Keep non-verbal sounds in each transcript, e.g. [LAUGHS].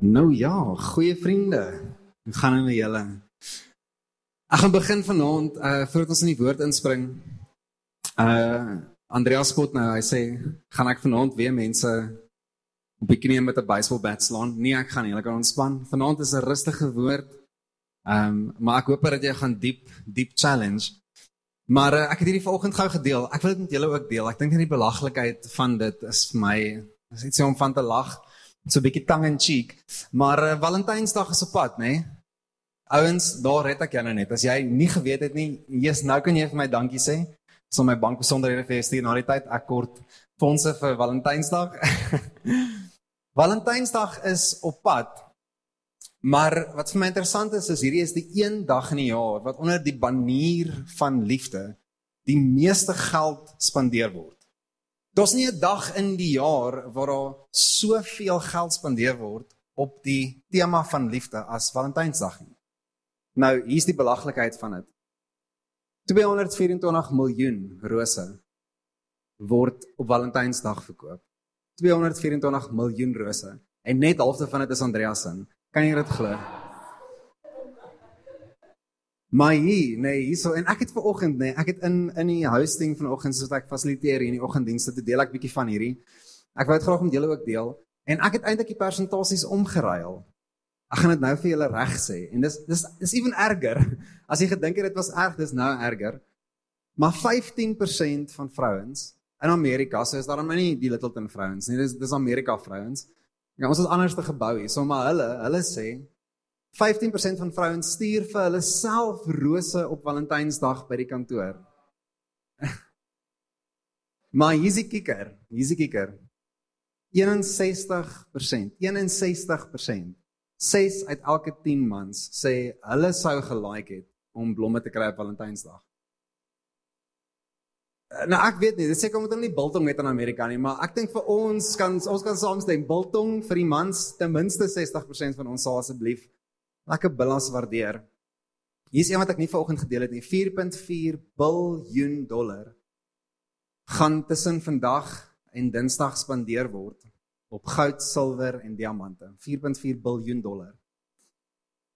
Nou ja, goeie vriende. Hoe gaan dit met julle? Ek gaan begin vanaand uh voordat ons in die woord inspring. Uh Andreas spot nou, hy sê, gaan ek vanaand weer mense op die knieë met 'n baseballbat slaan? Nee, ek gaan nie, ek gaan ontspan. Vanaand is 'n rustige woord. Ehm, um, maar ek hoop dat jy gaan diep diep challenge. Maar uh, ek het hierdie vanoggend gou gedeel. Ek wil dit met julle ook deel. Ek dink in die belaglikheid van dit is vir my is iets om van te lag so 'n bietjie tang en cheek. Maar uh, Valentynsdag is op pad, nê? Nee? Ouens, daar red ek jou nou net. As jy nie geweet het nie, jy's nou kan jy vir my dankie sê. So my bank besonderhede vir stuur na die tyd ek kort fondse vir Valentynsdag. [LAUGHS] Valentynsdag is op pad. Maar wat vir my interessant is is hierdie is die een dag in die jaar wat onder die banier van liefde die meeste geld spandeer word. Daar's nie 'n dag in die jaar waar daar soveel geld spandeer word op die tema van liefde as Valentynsdag nie. Nou, hier's die belaglikheid van dit. 224 miljoen rose word op Valentynsdag verkoop. 224 miljoen rose en net halfte van dit is Andreas se. Kan jy dit glo? Maar hier, nee, hierso en ek het ver oggend nê, nee, ek het in in die hosting vanoggend soos ek fasiliteer hier in die oggenddienste te deel ek bietjie van hierdie. Ek wou dit graag met julle ook deel en ek het eintlik die persentasies omgeruil. Ek gaan dit nou vir julle reg sê en dis dis is ewen erger. [LAUGHS] As jy gedink het dit was erg, dis nou erger. Maar 15% van vrouens in Amerika, so is daar nou nie die Littleton vrouens nie, dis dis Amerika vrouens. Ja, ons is anders te gebou hier. So maar hulle, hulle sê 15% van vrouens stuur vir hulle self rose op Valentynsdag by die kantoor. [LAUGHS] maar hier's die kikker, hier's die kikker. 61%, 61%. 6 uit elke 10 mans sê hulle sou gelike het om blomme te kry op Valentynsdag. Nou ek weet nie, dis seker omdat hulle nie biltong het in Amerika nie, maar ek dink vir ons kan ons kan saamstem biltong vir die mans ten minste 60% van ons asseblief lekker billas waardeer. Hier's een wat ek nie vanoggend gedeel het nie. 4.4 biljoen dollar gaan tussen vandag en Dinsdag spandeer word op goud, silwer en diamante. 4.4 biljoen dollar.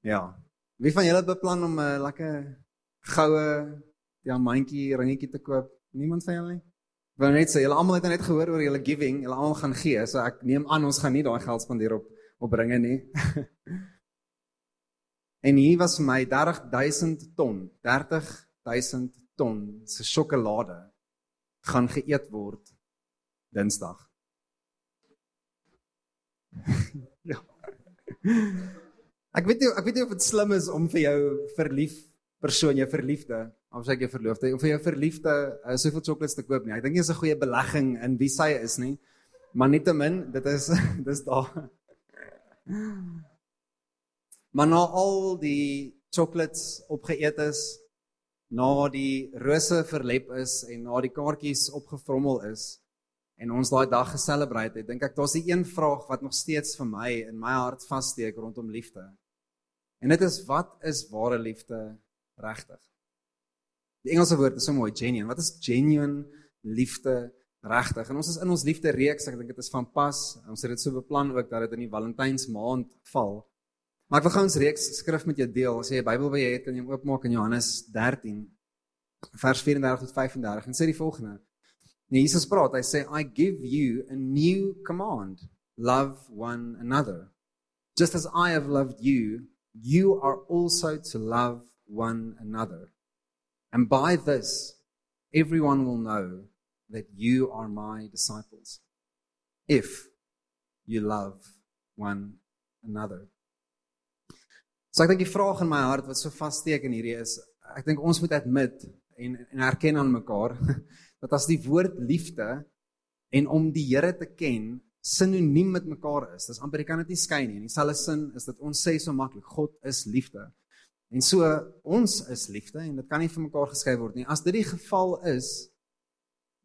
Ja. Wie van julle beplan om 'n uh, lekker goue diamantjie ringetjie te koop? Niemand van julle nie. Wou net sê, julle almal het net gehoor oor julle giving, julle almal gaan gee, so ek neem aan ons gaan nie daai geld spandeer op op ringe nie. [LAUGHS] En hier was vir my 30000 ton, 30000 ton se sjokolade gaan geëet word Dinsdag. [LAUGHS] ja. Ek weet nie ek weet nie of dit slim is om vir jou verlief persoon, jou verliefde, of sê jou verloofde, om vir jou verliefde uh, soveel chocolates te koop nie. Ek dink dit is 'n goeie belegging in wie sy is nie. Maar nietemin, dit is [LAUGHS] dis daar. Maar na al die chocolates opgeëet is, na die rose verlep is en na die kaartjies opgevrommel is en ons daai dag geselebreit het, dink ek daar's 'n een vraag wat nog steeds vir my in my hart vassteek rondom liefde. En dit is wat is ware liefde regtig? Die Engelse woord is so mooi, genuine. Wat is genuine liefde regtig? En ons is in ons liefde reeks, ek dink dit is van pas. Ons het dit so beplan ook dat dit in die Valentynsmaand val. Maar ek wil gou ons reeks skrif met jou deel. As jy 'n Bybel by jou het, kan jy hom oopmaak in Johannes 13 vers 34 tot 35 en sê die volgende. Nee, Jesus praat, hy sê I give you a new command. Love one another. Just as I have loved you, you are also to love one another. And by this everyone will know that you are my disciples. If you love one another. So ek dink die vraag in my hart wat so vassteek in hierdie is, ek dink ons moet admit en en erken aan mekaar [LAUGHS] dat as die woord liefde en om die Here te ken sinoniem met mekaar is. Dis amper jy kan dit nie skei nie. In dieselfde sin is dit ons sê so maklik God is liefde. En so ons is liefde en dit kan nie vir mekaar geskei word nie. As dit die geval is,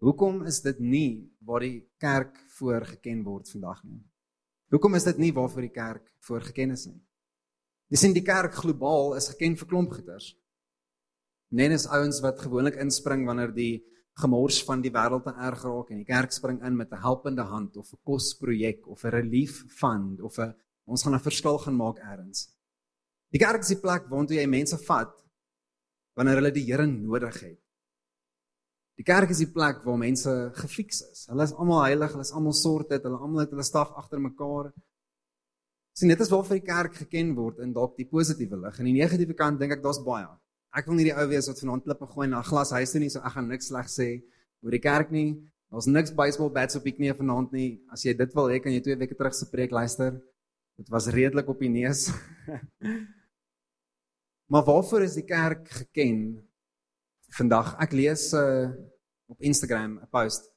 hoekom is dit nie waar die kerk voor geken word vandag nie? Hoekom is dit nie waarvoor die kerk voor geken is nie? Dis in die kerk globaal is geken vir klomp goeters. Nen is ouens wat gewoonlik inspring wanneer die gemors van die wêreld te erg raak en die kerk spring in met 'n helpende hand of 'n kosprojek of 'n relief fund of 'n Ons gaan 'n verskil gaan maak eers. Die kerk is die plek waartoe jy mense vat wanneer hulle die Here nodig het. Die kerk is die plek waar mense gefiks is. Hulle is almal heilig, hulle is almal sorted, hulle almal het hulle staf agter mekaar. Sien, dit is waarvoor die kerk geken word in dalk die positiewe lig. En die negatiewe kant dink ek daar's baie. Ek wil nie die ou wees wat vanaand klippe gooi na 'n glas huis toe nie, so ek gaan niks sleg sê oor die kerk nie. Daar's niks baseball bats op die knie vanaand nie. As jy dit wil hê, kan jy twee weke terug se preek luister. Dit was redelik op die neus. [LAUGHS] maar waarvoor is die kerk geken vandag ek lees uh, op Instagram 'n post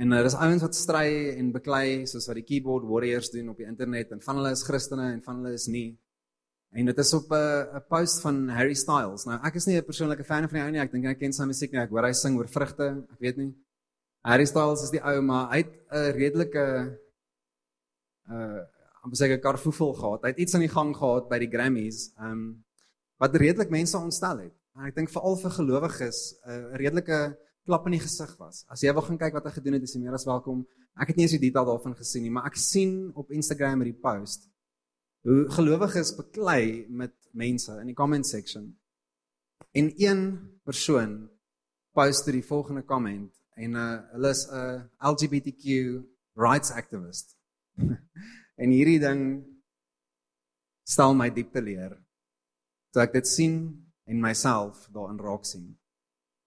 en daar uh, is ouens wat stry en beklei soos wat die keyboard warriors doen op die internet en van hulle is Christene en van hulle is nie. En dit is op 'n uh, 'n post van Harry Styles. Nou ek is nie 'n persoonlike fan van die ou nie. Ek dink ek ken sy musiek nie. Ek hoor hy sing oor vrugte. Ek weet nie. Harry Styles is die ou maar hy het 'n redelike uh amper seker karfoefel gehad. Hy het iets aan die gang gehad by die Grammys. Um wat redelik mense ontstel het. En ek dink veral vir gelowiges 'n uh, redelike klap in die gesig was. As jy wil gaan kyk wat hy gedoen het, is jy meer as welkom. Ek het nie eens die detail daarvan gesien nie, maar ek sien op Instagram hierdie post hoe gelowiges beklei met mense in die comment section. En een persoon post die volgende comment en uh, hulle is 'n uh, LGBTQ rights activist. [LAUGHS] en hierdie ding stel my diep te leer. Toe ek dit sien en myself daarin raak sien.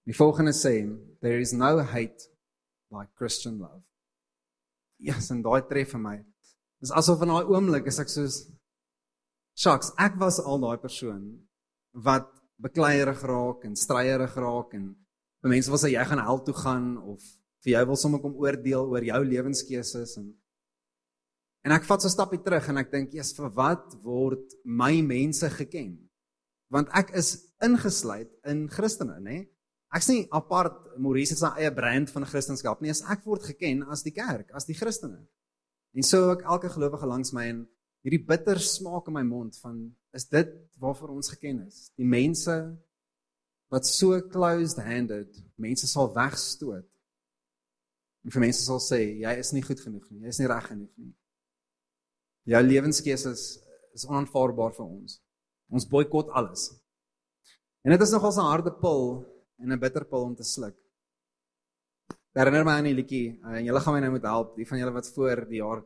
Die volgende sê, there is no hate like Christian love. Ja, yes, en daai tref vir my. Dis asof in daai oomblik is ek soos shucks, ek was al daai persoon wat bekleierig raak en stryerig raak en vir mense wil sê jy gaan hel toe gaan of vir jou wil sommer kom oordeel oor jou lewenskeuses en en ek vat so 'n stapie terug en ek dink, "Jesus, vir wat word my mense geken?" Want ek is ingesluit in Christene, nê? Ek's nie apart Maurice se eie brand van Christendom nie, as ek word geken as die kerk, as die Christene. En so ek elke gelowige langs my en hierdie bitter smaak in my mond van is dit waarvoor ons geken is. Die mense wat so closed-handed mense sal wegstoot. En vir mense sal sê jy is nie goed genoeg nie, jy is nie reg genoeg nie. Jou lewenskeuse is is onaanvaarbaar vir ons. Ons boikot alles. En dit is nogal 'n harde pil en 'n bitter pil om te sluk. Herinner my aan die liedjie uh, en julle gaan my nou moet help, die van julle wat voor die jaar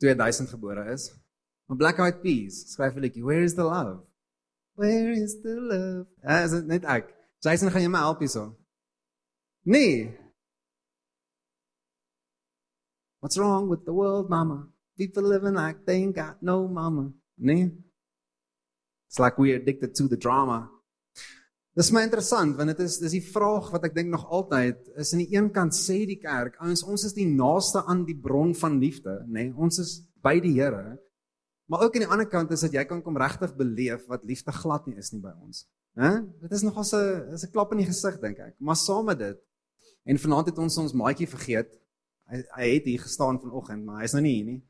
2000 gebore is. Van Black Eyed Peas skryf 'n liedjie, Where is the love? Where is the love? Uh, is dit net ek? Jason gaan jy my help hierso? Nee. What's wrong with the world, mama? People living like they ain't got no mama. Nee. It's like we're addicted to the drama. Dis my interessant want dit is dis die vraag wat ek dink nog altyd is aan die een kant sê die kerk ons ons is die naaste aan die bron van liefde nê? Nee, ons is by die Here. Maar ook aan die ander kant is dat jy kan kom regtig beleef wat liefde glad nie is nie by ons hè dit is nogal 'n is 'n klap in die gesig dink ek. Maar saam met dit en vanaand het ons ons maatjie vergeet. Hy, hy het hier gestaan vanoggend maar hy's nou nie hier nie.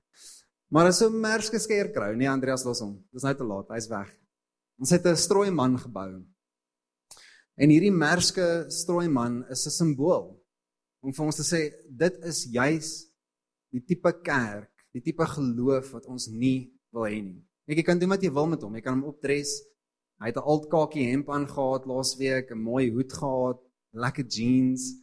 Maar so 'n merske skerkrou nee Andreas los hom. Dis nou te laat hy's weg. Ons het 'n strooi man gebou En hierdie merske strooi man is 'n simbool om vir ons te sê dit is juis die tipe kerk, die tipe geloof wat ons nie wil hê nie. Ek kan doen wat jy wil met hom. Jy kan hom opdres. Hy het 'n alt kakie hemp aangetree laasweek, 'n mooi hoed gehad, lekker jeans.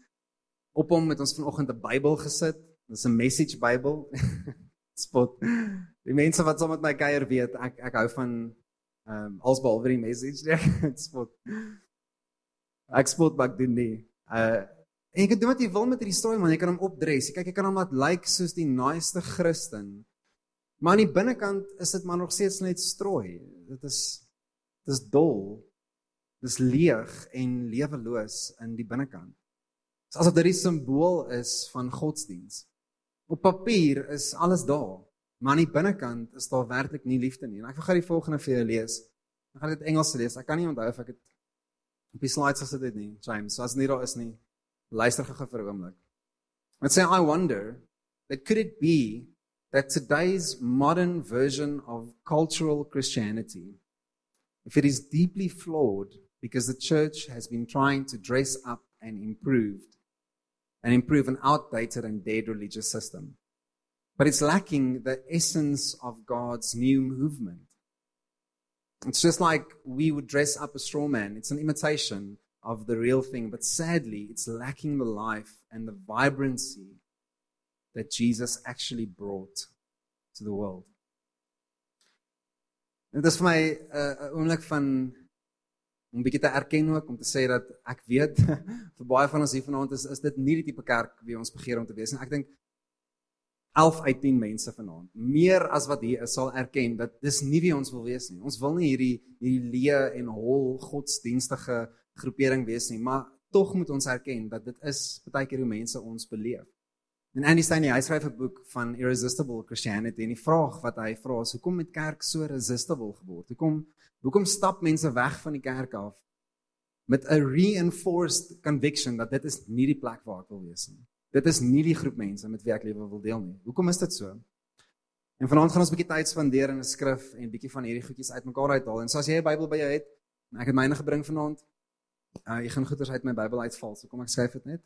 Op hom het ons vanoggend 'n Bybel gesit. Dis 'n message Bybel. [LAUGHS] Spot. Die mense wat saam met my kuier weet, ek ek hou van ehm um, alsbehalwe die message. [LAUGHS] Spot. Ek spot bak doen nie. Uh en jy kan doen wat jy wil met hierdie storie man, jy kan hom opdres. Kyk, jy kan hom laat lyk like soos die naaste Christen. Maar aan die binnekant is dit maar nog steeds net strooi. Dit is dis dol. Dis leeg en leweloos in die binnekant. Dis asof dit 'n simbool is van godsdiens. Op papier is alles daar, maar aan die binnekant is daar werklik nie liefde nie. En ek gaan die volgende vir jou lees. Ek gaan dit Engels lees. Ek kan nie onthou of ek dit Op die slides nie, James. So as nie daar is nie, luister gou vir 'n oomblik. Say I wonder that could it be that today's modern version of cultural Christianity if it is deeply flawed because the church has been trying to dress up and and improve an outdated and dead religious system. But it's lacking the essence of God's new movement. It's just like we would dress up a straw man. It's an imitation of the real thing, but sadly, it's lacking the life and the vibrancy that Jesus actually brought to the world. Dit is vir my 'n uh, oomblik van om bietjie te erken ook om te sê dat ek weet [LAUGHS] vir baie van ons hier vanaand is is dit nie die tipe kerk wie ons begeer om te wees nie. Ek dink 11 uit 10 mense vanaand, meer as wat hier is, sal erken dat dis nie wie ons wil wees nie. Ons wil nie hierdie hierdie leë en hol godsdienstige groepering wees nie, maar tog moet ons erken dat dit is baie keer hoe mense ons beleef. En Andy Stein hy skryf 'n boek van Irresistible Christianity en die vraag wat hy vra is hoekom het kerk so resistible geword? Hoekom hoekom stap mense weg van die kerk af met 'n reinforced conviction dat dit is nie die plek waar ek wil wees nie. Dit is nie die groep mense met wie ek lewe wil deel nie. Hoekom is dit so? En vanaand gaan ons 'n bietjie tyd spandeer in 'n skrif en bietjie van hierdie goedjies uitmekaar uithaal. En so as jy 'n Bybel by jou het, ek het myne gebring vanaand. Uh, ek gaan goeders uit my Bybel uitval. So kom ek skryf dit net.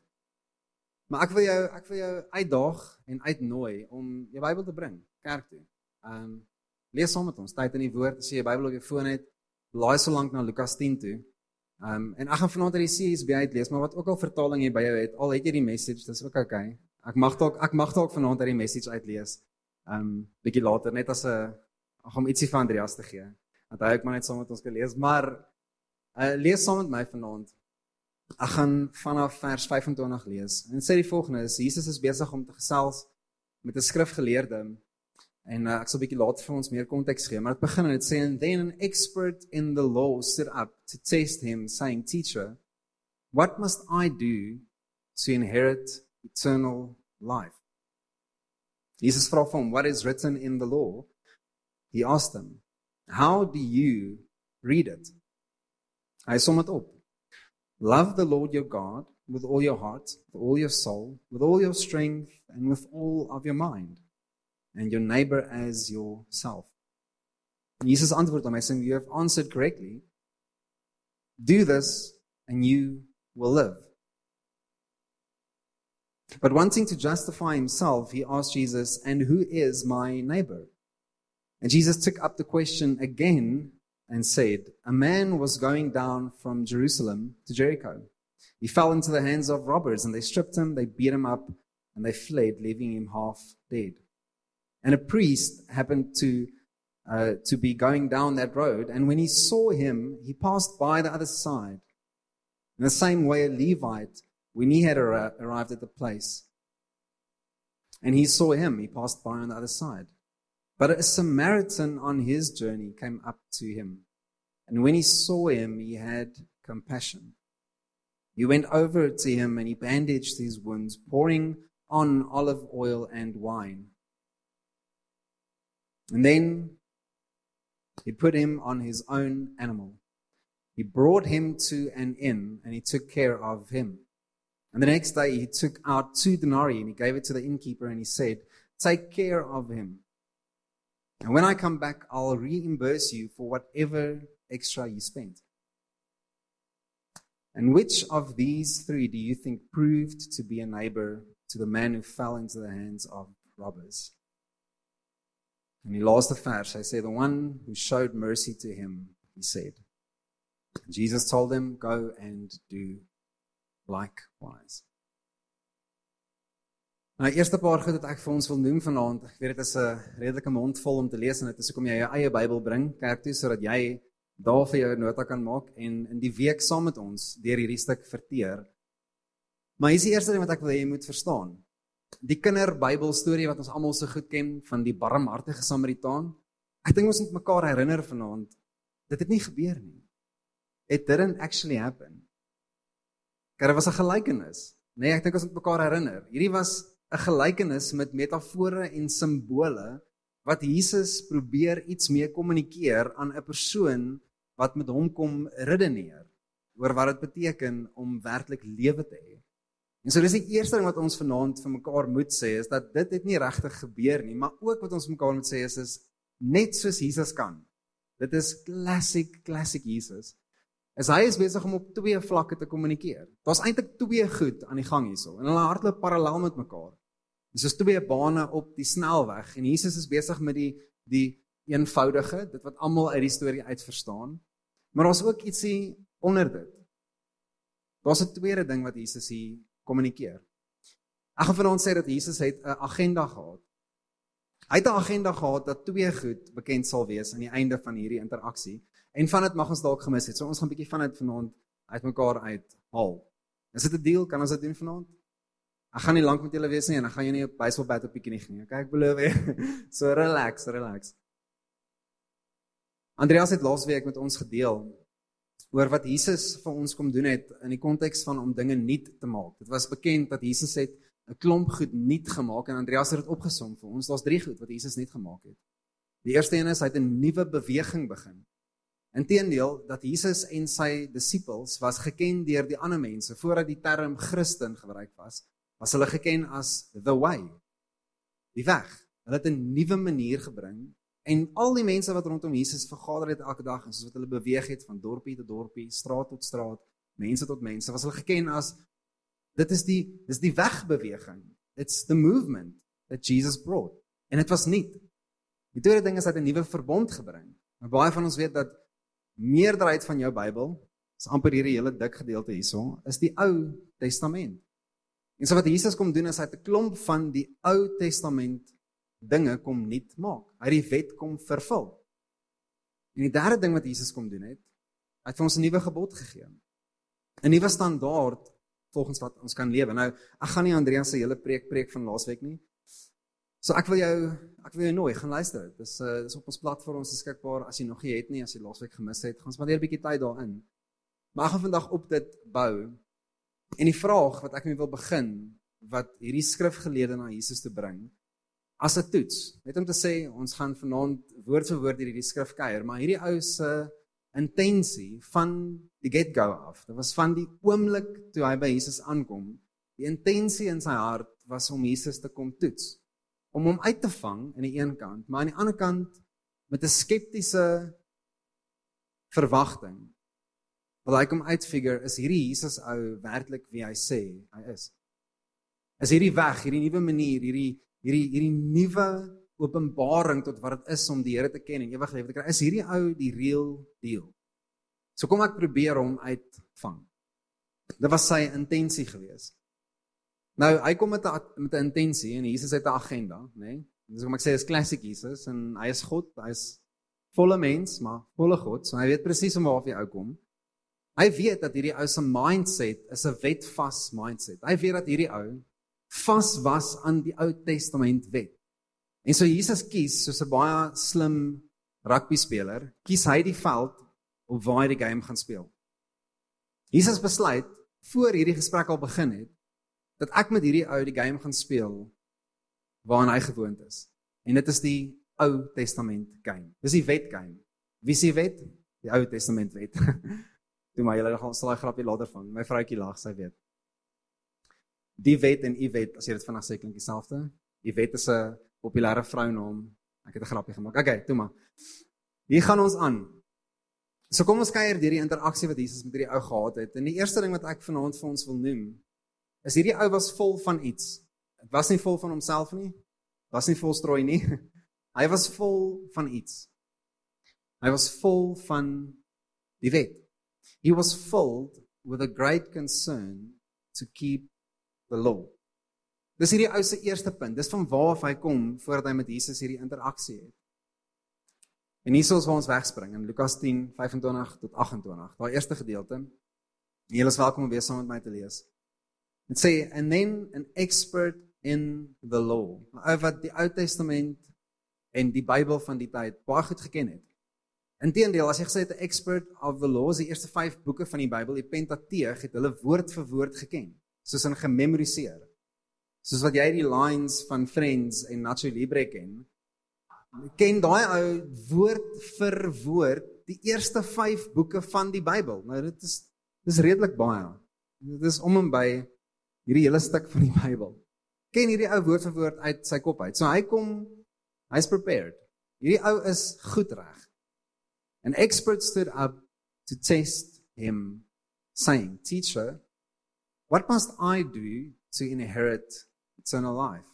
Maar ek wil jou ek wil jou uitdaag en uitnooi om jou Bybel te bring kerk toe. Ehm um, lees saam met ons tyd in die woord, as jy jou Bybel op jou foon het, laai so lank na Lukas 10 toe. Ehm um, en ek gaan vanaand uit die CSB uit lees, maar wat ook al vertaling jy by jou het, al het jy die message, dis ook okay. Ek mag dalk ek mag dalk vanaand uit die message uitlees. Ehm um, bietjie later net as 'n ag om ietsie van Andreas te gee. Want hy het maar net saam met ons gelees, maar uh, lees saam met my vanaand Ek gaan vanaf vers 25 lees. En sê die volgende is Jesus is besig om te gesels met 'n skrifgeleerde en uh, ek sal later vir ons meer konteks gee, maar dit begin en dit sê and then an expert in the law stood up to test him saying teacher what must I do to inherit eternal life? Jesus vra hom what is written in the law? He asked him how do you read it? Hy som dit op. Love the Lord your God with all your heart, with all your soul, with all your strength, and with all of your mind, and your neighbor as yourself. Jesus answered hom, saying, "You have answered correctly. Do this and you will live." But wanting to justify himself, he asked Jesus, "And who is my neighbor?" And Jesus took up the question again and said, A man was going down from Jerusalem to Jericho. He fell into the hands of robbers, and they stripped him, they beat him up, and they fled, leaving him half dead. And a priest happened to, uh, to be going down that road, and when he saw him, he passed by the other side. In the same way, a Levite, when he had ar- arrived at the place, and he saw him, he passed by on the other side. But a Samaritan on his journey came up to him. And when he saw him, he had compassion. He went over to him and he bandaged his wounds, pouring on olive oil and wine. And then he put him on his own animal. He brought him to an inn and he took care of him. And the next day he took out two denarii and he gave it to the innkeeper and he said, Take care of him. And when I come back, I'll reimburse you for whatever extra you spent. And which of these three do you think proved to be a neighbor to the man who fell into the hands of robbers? And he lost the vers. I say, the one who showed mercy to him, he said. Jesus told him, go and do likewise. Nou eerste paar goed wat ek vir ons wil noem vanaand. Ek weet dit is 'n redelike mond vol om te lees en dit is hoekom jy jou eie Bybel bring kerk toe sodat jy daar vir jou nota kan maak en in die week saam met ons deur hierdie stuk verteer. Maar hier is die eerste ding wat ek wil hê jy moet verstaan. Die kinder Bybel storie wat ons almal so goed ken van die barmhartige Samaritaan. Ek dink ons moet mekaar herinner vanaand dit het nie gebeur nie. It didn't actually happen. Daar was 'n gelykenis. Nee, ek dink ons moet mekaar herinner. Hierdie was 'n gelykenis met metafore en simbole wat Jesus probeer iets mee kommunikeer aan 'n persoon wat met hom kom redeneer oor wat dit beteken om werklik lewe te hê. En so dis die eerste ding wat ons vanaand vir mekaar moet sê is dat dit het nie regtig gebeur nie, maar ook wat ons mekaar moet sê is is net soos Jesus kan. Dit is classic classic Jesus. As hy is besig om op twee vlakke te kommunikeer. Daar's eintlik twee goed aan die gang hierso en hulle hardloop parallel met mekaar. Dis is twee bane op die snelweg en Jesus is besig met die die eenvoudige, dit wat almal uit die storie uit verstaan. Maar daar's ook ietsie onder dit. Daar's 'n tweede ding wat Jesus hier kommunikeer. Ek gaan ons sê dat Jesus het 'n agenda gehad. Hy het 'n agenda gehad dat twee goed bekend sal wees aan die einde van hierdie interaksie. En van dit mag ons dalk gemis het. So ons gaan 'n bietjie van dit vanaand uitmekaar uithaal. Is dit 'n deal? Kan ons dit doen vanaand? Ek gaan nie lank met julle wees nie en ek gaan jou nie op baseball bat op die knie nie. Okay, ek beloof jy. [LAUGHS] So relax, relax. Andreas het laasweek met ons gedeel oor wat Jesus vir ons kom doen het in die konteks van om dinge nuut te maak. Dit was bekend dat Jesus het 'n klomp goed nuut gemaak en Andreas het dit opgesom vir ons. Daar's drie goed wat Jesus nuut gemaak het. Die eerste een is hy het 'n nuwe beweging begin. Inteendeel dat Jesus en sy disippels was geken deur die ander mense voordat die term Christen gebruik was, was hulle geken as the way. Die weg. Hulle het 'n nuwe manier gebring en al die mense wat rondom Jesus vergader het elke dag en soos wat hulle beweeg het van dorpie tot dorpie, straat tot straat, mense tot mense, was hulle geken as dit is die dis die wegbeweging. It's the movement that Jesus brought. En dit was nie. Die tweede ding is dat 'n nuwe verbond gebring. Maar baie van ons weet dat meerderheid van jou Bybel, is amper hierdie hele dik gedeelte hierso, is die Ou Testament. En so wat Jesus kom doen is hy het 'n klomp van die Ou Testament dinge kom nuut maak. Hy het die wet kom vervul. En die derde ding wat Jesus kom doen het, hy het vir ons 'n nuwe gebod gegee. 'n Nuwe standaard volgens wat ons kan lewe. Nou, ek gaan nie Andreas se hele preek preek van laasweek nie. So ek wil jou ek wil jou nooi, gaan luister. Dis uh dis op ons platform beskikbaar as jy nog nie het nie, as jy laasweek gemis het, gaan spandeer 'n bietjie tyd daarin. Maar ek gaan vandag op dit bou. En die vraag wat ek mee wil begin wat hierdie skrifgeleerde na Jesus te bring as 'n toets. Net om te sê ons gaan vanaand woord vir woord hierdie skrif kuier, maar hierdie ou se intensie van die get go af. Dit was van die oomblik toe hy by Jesus aankom. Die intensie in sy hart was om Jesus te kom toets om hom uit te vang aan die een kant, maar aan die ander kant met 'n skeptiese verwagting. Wil hy kom uitfigure is hierdie Jesus ou werklik wie hy sê hy is? Is hierdie weg, hierdie nuwe manier, hierdie hierdie hierdie nuwe openbaring tot wat dit is om die Here te ken en ewig lewe te kry, is hierdie ou die real deal? So kom ek probeer hom uitvang. Dit was sy intensie geweest. Nou, hy kom met 'n met 'n intensie en Jesus het 'n agenda, nê? Nee? Dis kom ek sê is klassiek Jesus en hy is God, hy is volle mens, maar volle God, so hy weet presies om waar hy uitkom. Hy weet dat hierdie ou se mindset is 'n wetvas mindset. Hy weet dat hierdie ou vas was aan die Ou Testament wet. En so Jesus kies soos 'n baie slim rugby speler, kies hy die veld op waar hy die game gaan speel. Jesus besluit voor hierdie gesprek al begin het dat ek met hierdie ou die game gaan speel waaraan hy gewoond is. En dit is die Ou Testament game. Dis die wet game. Wie sê wet? Die Ou Testament wet. [LAUGHS] Toe maar julle gaan sal daai grappie later van. My vroutjie lag, sy weet. Die wet en u wet, as jy dit vanaand sê klink dieselfde. Die wet is 'n populêre vrounaam. Ek het 'n grappie gemaak. Okay, toe maar. Hier gaan ons aan. So kom ons kyk deur die interaksie wat Jesus met hierdie ou gehad het. En die eerste ding wat ek vanaand vir ons wil noem, is hierdie ou was vol van iets. Dit was nie vol van homself nie. Was nie vol strooi nie. [LAUGHS] Hy was vol van iets. Hy was vol van die wet. He was filled with a great concern to keep law. Dis hierdie ou se eerste punt. Dis van waar af hy kom voordat hy met Jesus hierdie interaksie het. En hier is waar ons wegspring in Lukas 10:25 tot 28. Daai eerste gedeelte. Julle is welkom om weer saam met my te lees. Dit sê and then an expert in the law. Oor wat die Ou Testament en die Bybel van die tyd baie goed geken het. Inteendeel, as jy gesê het 'n expert of the law, die eerste 5 boeke van die Bybel, die Pentateeg, het hulle woord vir woord geken, soos in gememoriseer. Soos wat jy die lines van Friends en Nacho Libre ken. Ken daai ou woord vir woord die eerste 5 boeke van die Bybel. Nou dit is dis redelik baie. Dit is om en by hierdie hele stuk van die Bybel. Ken hierdie ou woord vir woord uit sy kop uit. So hy kom hy's prepared. Hierdie ou is goed reg. An expert stood up to test him saying, "Teacher, what must I do to inherit eternal life?"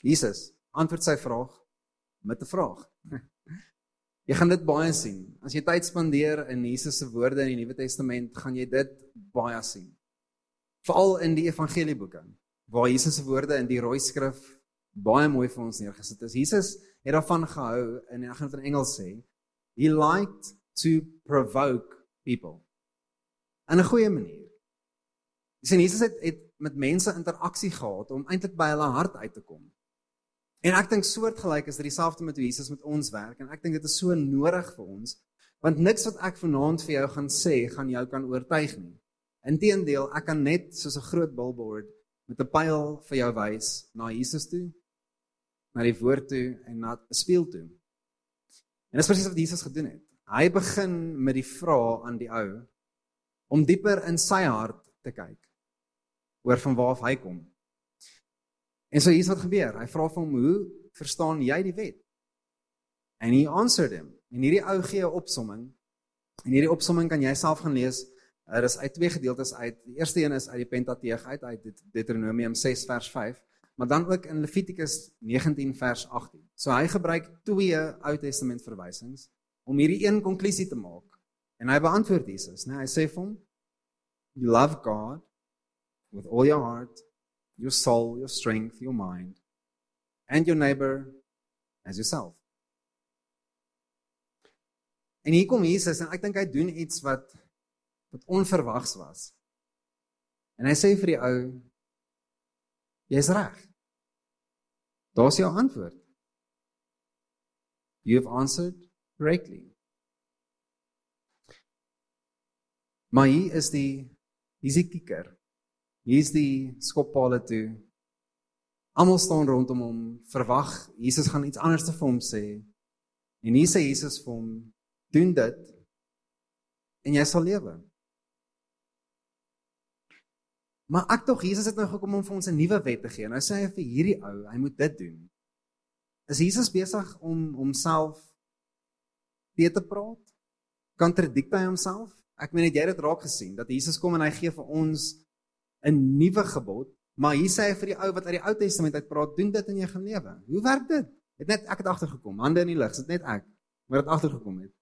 Jesus antwoord sy vraag met 'n vraag. [LAUGHS] Jy gaan dit baie sien. As jy tyd spandeer in Jesus se woorde in die Nuwe Testament, gaan jy dit baie sien. Veral in die evangelieboeke waar Jesus se woorde in die rooi skrif baie mooi vir ons neergesit is. Jesus het daarvan gehou en ek gaan dit in Engels sê, he liked to provoke people. In 'n goeie manier. Jy sien Jesus het, het met mense interaksie gehad om eintlik by hulle hart uit te kom. En ek dink soortgelyk is dit dieselfde met hoe Jesus met ons werk en ek dink dit is so nodig vir ons want niks wat ek vanaand vir jou gaan sê gaan jou kan oortuig nie. Inteendeel, ek kan net soos 'n groot billboard met 'n pyl vir jou wys na Jesus toe, na die woord toe en na 'n spieël toe. En dis presies wat Jesus gedoen het. Hy begin met die vraag aan die ou om dieper in sy hart te kyk oor van waar hy kom. En so hier's wat gebeur. Hy vra vir hom, "Hoe verstaan jy die wet?" And he answered him. En hierdie ou gee 'n opsomming. En hierdie opsomming kan jy self gaan lees. Dit is uit twee gedeeltes uit. Die eerste een is uit die Pentateeg uit uit Deuteronomium 6 vers 5, maar dan ook in Levitikus 19 vers 18. So hy gebruik twee Ou Testament verwysings om hierdie een konklusie te maak. En hy beantwoord Jesus, né? Nee, hy sê vir hom, "You love God with all your heart, your soul, your strength, your mind, and your neighbor as yourself. En hier kom Jesus en ek dink hy doen iets wat wat onverwags was. En hy sê vir die ou jy's reg. Daar's jou antwoord. You have answered correctly. Maar hier is die hier's die kikker. Hier's die skoppale toe. Almal staan rondom hom, verwag Jesus gaan iets anders te vir hom sê. En hier sê Jesus vir hom: "Doen dit en jy sal lewe." Maar ek tog Jesus het nou gekom om vir ons 'n nuwe wet te gee. Nou sê hy vir hierdie ou, hy moet dit doen. Is Jesus besig om homself te praat? Kontradik hy homself? Ek meen het jy dit raak gesien dat Jesus kom en hy gee vir ons 'n nuwe gebod, maar hier sê hy vir die ou wat uit die Ou Testament uit praat, doen dit jy gaan lewe. Hoe werk dit? Het net ek het agtergekom, hande in die lug, dit net ek, maar dit agtergekom het.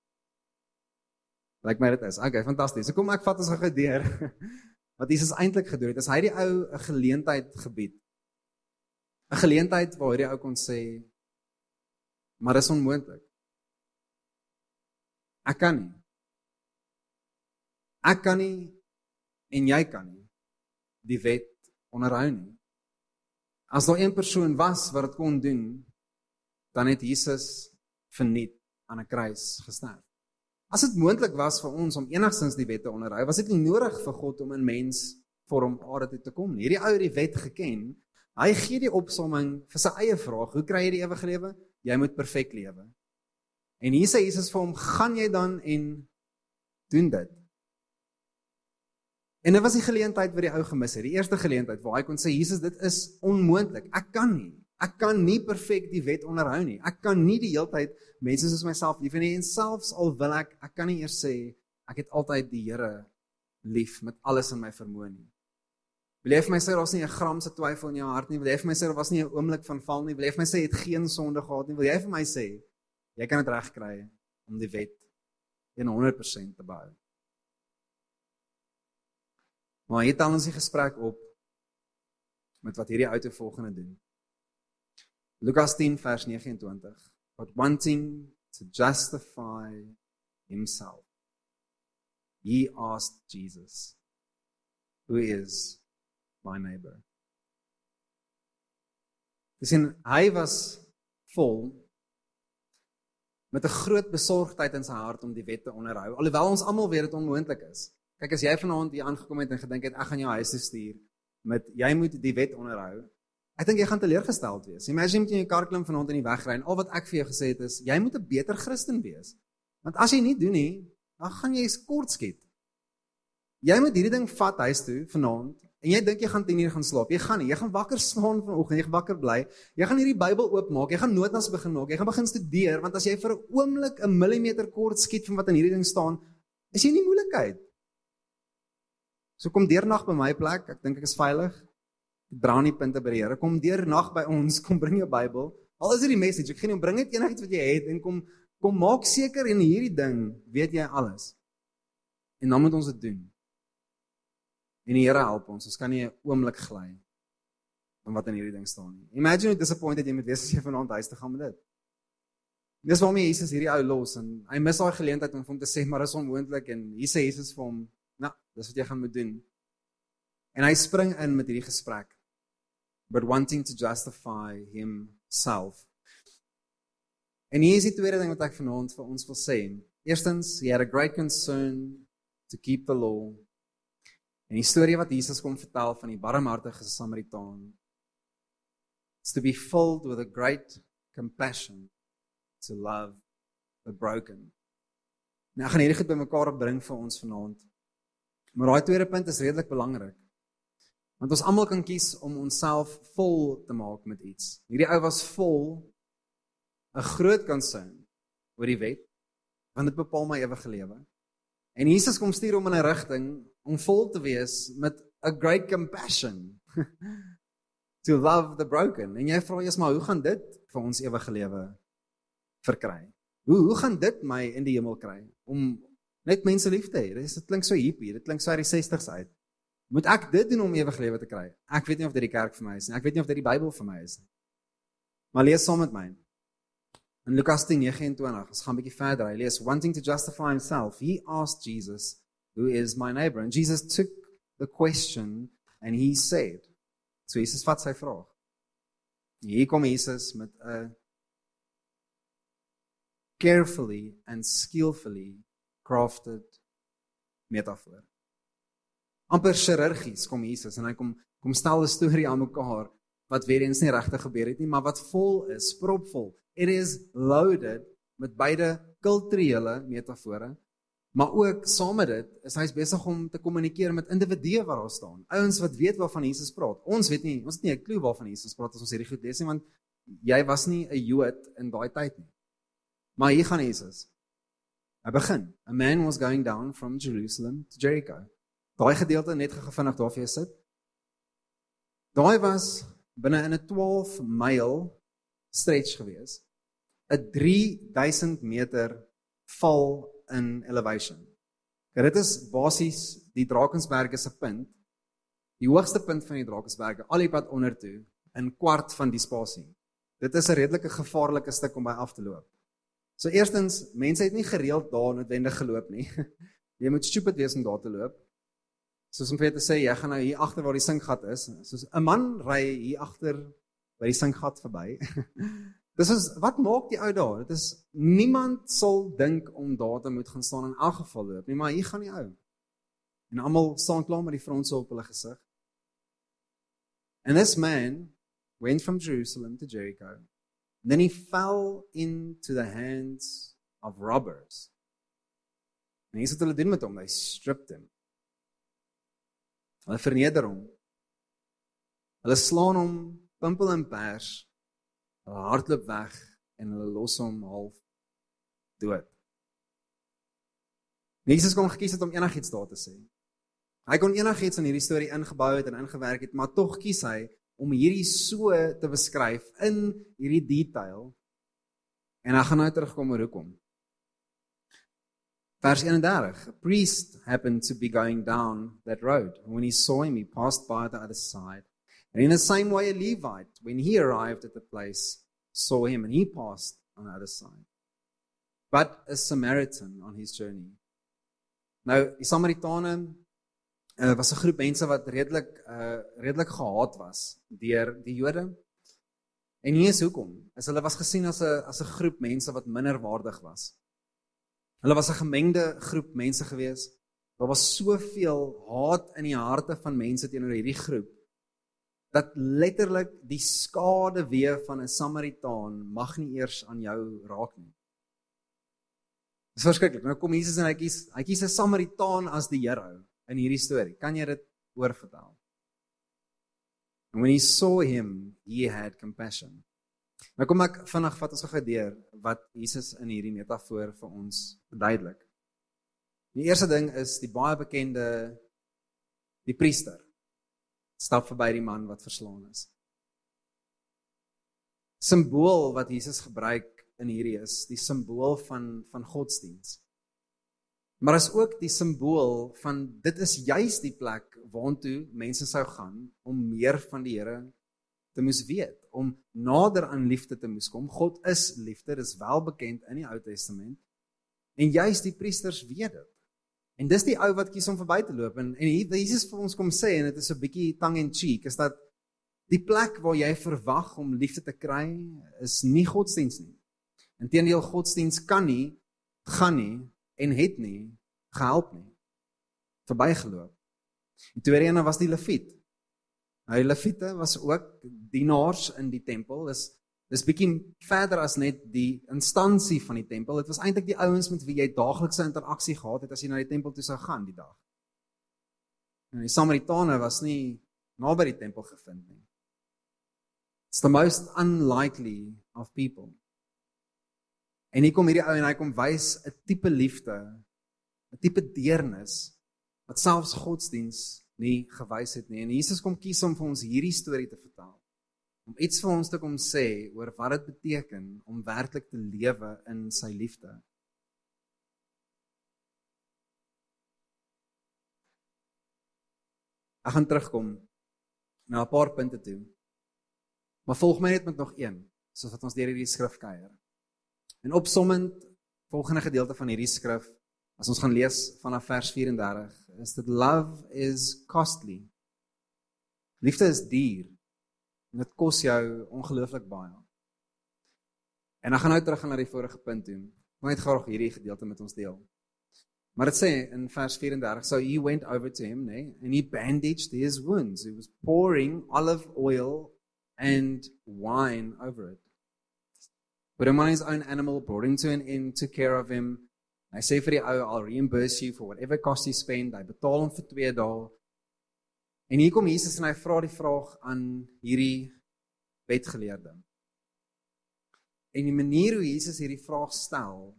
Lyk my dit is. Okay, fantasties. So kom ek vat ons gou deur. [LAUGHS] Wat Jesus eintlik gedoen het, is hy die ou 'n geleentheid gebied. 'n Geleentheid waar hierdie ou kon sê maar dis onmoontlik. Ek kan nie. Ek kan nie en jy kan nie die wet onderhou nie. As daar een persoon was wat dit kon doen, dan het Jesus verniet aan 'n kruis gesterf. As dit moontlik was vir ons om enigstens die wet te onderhou, was dit nie nodig vir God om in mens vorm aarde toe te kom nie. Hierdie ou het die wet geken. Hy gee die opsomming vir sy eie vraag: Hoe kry jy die ewige lewe? Jy moet perfek lewe. En hier sê Jesus vir hom: "Gaan jy dan en doen dit?" En dit was die geleentheid wat die ou gemis het. Die eerste geleentheid waar hy kon sê Jesus, dit is onmoontlik. Ek kan nie. Ek kan nie perfek die wet onderhou nie. Ek kan nie die heeltyd mense soos myself lief hê en selfs al wil ek, ek kan nie eers sê ek het altyd die Here lief met alles in my vermoë nie. Wil jy vir my sê daar's nie 'n gram se twyfel in jou hart nie? Wil jy vir my sê daar was nie 'n oomblik van val nie? Wil jy vir my sê jy het geen sonde gehad nie? Wil jy vir my sê jy kan dit regkry om die wet 100% te behou? Maar hier tel ons die gesprek op met wat hierdie ouete volgende doen. Lukas 10 vers 29. But wanting to justify himself. He asked Jesus, who is my neighbor? Dis en hy was vol met 'n groot besorgdheid in sy hart om die wet te onderhou, alhoewel ons almal weet dit onmoontlik is. Kyk as jy vanaand hier aangekom het en gedink het ek gaan jou huis toe stuur met jy moet die wet onderhou. Ek dink jy gaan teleurgesteld wees. Imagine met jy in jou kar klim vanaand in die weg ry en al wat ek vir jou gesê het is jy moet 'n beter Christen wees. Want as jy nie doen nie, dan gaan jy kort skiet. Jy moet hierdie ding vat huis toe vanaand en jy dink jy gaan 10 uur gaan slaap. Jy gaan nie, jy gaan wakker staan vanoggend, jy gaan wakker bly. Jy gaan hierdie Bybel oopmaak, jy gaan notas begin maak, jy gaan begin studeer want as jy vir 'n oomblik 'n millimeter kort skiet van wat in hierdie ding staan, is jy nie moeilikheid. So kom deernag by my plek, ek dink ek is veilig. dra nie punte by die Here. Kom deur nag by ons, [LAUGHS] kom bring jou Bybel. Al is dit die message, ek gee nie bring net enigiets wat jy het en kom kom maak seker in hierdie ding weet jy alles. En dan moet ons dit doen. En die Here help ons. Ons kan nie 'n oomblik gly van wat in hierdie ding staan nie. Imagine hoe disappointed jy moet wees as jy vanaand huis toe gaan met dit. Dis waarom Jesus hierdie ou los en hy mis daai geleentheid om hom te sê maar is onmoontlik en hier sê Jesus vir hom, "Nou, dis wat jy gaan moet doen." En hy spring in met hierdie gesprek but wanting to justify himself. En hier is die tweede ding wat ek vanaand vir ons wil sê. Eerstens, he had a great concern to keep the law. En die storie wat Jesus kom vertel van die barmhartige Samaritaan is to be filled with a great compassion to love the broken. Nou gaan hierdie goed bymekaar bring vir ons vanaand. Maar daai tweede punt is redelik belangrik. Want ons almal kan kies om onsself vol te maak met iets. Hierdie ou was vol 'n groot concern oor die wet want dit bepaal my ewige lewe. En Jesus kom stuur hom in 'n rigting om vol te wees met a great compassion [LAUGHS] to love the broken. En jy vra jy's maar hoe gaan dit vir ons ewige lewe verkry? Hoe hoe gaan dit my in die hemel kry om net mense lief te hê? Dit klink so hippie, dit klink so uit die 60s uit. Moet ek dit doen om ewige lewe te kry? Ek weet nie of dit die kerk vir my is nie. Ek weet nie of dit die Bybel vir my is nie. Maar lees saam met my. In Lukas 10:29, ons gaan 'n bietjie verder. Hy lees wanting to justify himself, he asked Jesus, "Who is my neighbor?" And Jesus took the question and he said, so Jesus vat sy vraag. Hier kom Jesus met 'n carefully and skillfully crafted metafoor amper chirurgies kom Jesus en hy kom kom stel 'n storie aan mekaar wat weer eens nie regtig gebeur het nie, maar wat vol is, propvol. It is loaded met beide kulturele metafore, maar ook saam met dit is hy besig om te kommunikeer met individue wat daar staan. Ouens wat weet waarvan Jesus praat. Ons weet nie, ons het nie 'n klou waarvan Jesus praat as ons hierdie goed lees nie, want jy was nie 'n Jood in daai tyd nie. Maar hier gaan Jesus. Hy begin. A man was going down from Jerusalem to Jericho. Daai gedeelte net gou vinnig daar vir jou sit. Daai was binne in 'n 12 myl stretch gewees. 'n 3000 meter val in elevation. Dit is basies die Drakensberge se punt. Die hoogste punt van die Drakensberge, al die pad onder toe in kwart van die spasie. Dit is 'n redelike gevaarlike stuk om by af te loop. So eerstens, mense het nie gereeld daar noodwendig geloop nie. [LAUGHS] Jy moet stupid wees om daar te loop. Soos om vir te sê jy gaan nou hier agter waar die sinkgat is. Soos 'n man ry hier agter by die sinkgat verby. [LAUGHS] Dis is wat maak die ou daar? Dit is niemand sal dink om daar te moet gaan staan in elk geval loop nie, maar hier gaan die ou. En almal staan klaar met die fronse op hulle gesig. And this man went from Jerusalem to Jericho. Then he fell into the hands of robbers. En hier sit hulle doen met hom, they stripped him. Hulle verneder hom. Hulle slaan hom pimpel en pers. Hulle hardloop weg en hulle los hom half dood. Jesus kon gekies het om enigiets daar te sê. Hy kon enigiets in hierdie storie ingebou het en ingewerk het, maar tog kies hy om hierdie so te beskryf in hierdie detail. En hy gaan nou terugkom oor hoekom. Vers 31. A priest happened to be going down that road. When he saw him, he passed by the other side. And in the same way, a Levite, when he arrived at the place, saw him and he passed on the other side. But a Samaritan on his journey. Nou, die Samaritane uh, was 'n groep mense wat redelik uh redelik gehaat was deur die Jode. En hier is hoekom. As hulle was gesien as 'n as 'n groep mense wat minderwaardig was. Hulle was 'n gemengde groep mense gewees. Daar was soveel haat in die harte van mense teenoor hierdie groep dat letterlik die skade wee van 'n Samaritaan mag nie eers aan jou raak nie. Dis verskriklik. Nou kom Jesus en hy kies hy kies 'n Samaritaan as die hero in hierdie storie. Kan jy dit oorvertel? And when he saw him, he had compassion. Nou kom ek vinnig vat ons gou deur wat Jesus in hierdie metafoor vir ons verduidelik. Die eerste ding is die baie bekende die priester. stap verby die man wat verslaan is. Simbool wat Jesus gebruik in hierdie is die simbool van van godsdiens. Maar is ook die simbool van dit is juis die plek waartoe mense sou gaan om meer van die Here te moes weet, om nader aan liefde te moes kom. God is liefde, dis wel bekend in die Ou Testament. En juis die priesters weet dit. En dis die ou wat kies om verby te loop en en Jesus vir ons kom sê en dit is 'n bietjie tongue in cheek is dat die plek waar jy verwag om liefde te kry is nie godsdiens nie. Inteendeel godsdiens kan nie gaan nie en het nie gehelp nie. Verbygeloop. Die tweede een was die Lewiet. Nou die Lewiete was ook dienaars in die tempel. Dis dis bietjie verder as net die instansie van die tempel. Dit was eintlik die ouens met wie jy daaglikse interaksie gehad het as jy na die tempel toe sou gaan die dag. En die Samaritane was nie naby die tempel gevind nie. It's the most unlikely of people. En hier kom hierdie ou en hy kom wys 'n tipe liefde, 'n tipe deernis wat selfs godsdiens nie gewys het nie. En Jesus kom kies om vir ons hierdie storie te vertel. Om iets vir ons te kom sê oor wat dit beteken om werklik te lewe in sy liefde. Ek gaan terugkom na 'n paar punte toe. Maar volg my net met nog een, soos wat ons deur hierdie skrif kuier. En opsommend volgende gedeelte van hierdie skrif, as ons gaan lees vanaf vers 34, is dit love is costly. Liefde is duur. En dit kos jou ongelooflik baie. En dan gaan nou terug na die vorige punt toe. Ek wil net graag hierdie gedeelte met ons deel. Maar dit sê in vers 34, so he went over to him, nee, and he bandaged his wounds. He was pouring olive oil and wine over it. But him on his own animal brought him to an inn, took care of him. Hy sê vir die ou, I'll reimburse you for whatever cost you spend. Hy betaal hom vir 2 dae. En hier kom Jesus en hy vra die vraag aan hierdie wetgeleerde. En die manier hoe Jesus hierdie vraag stel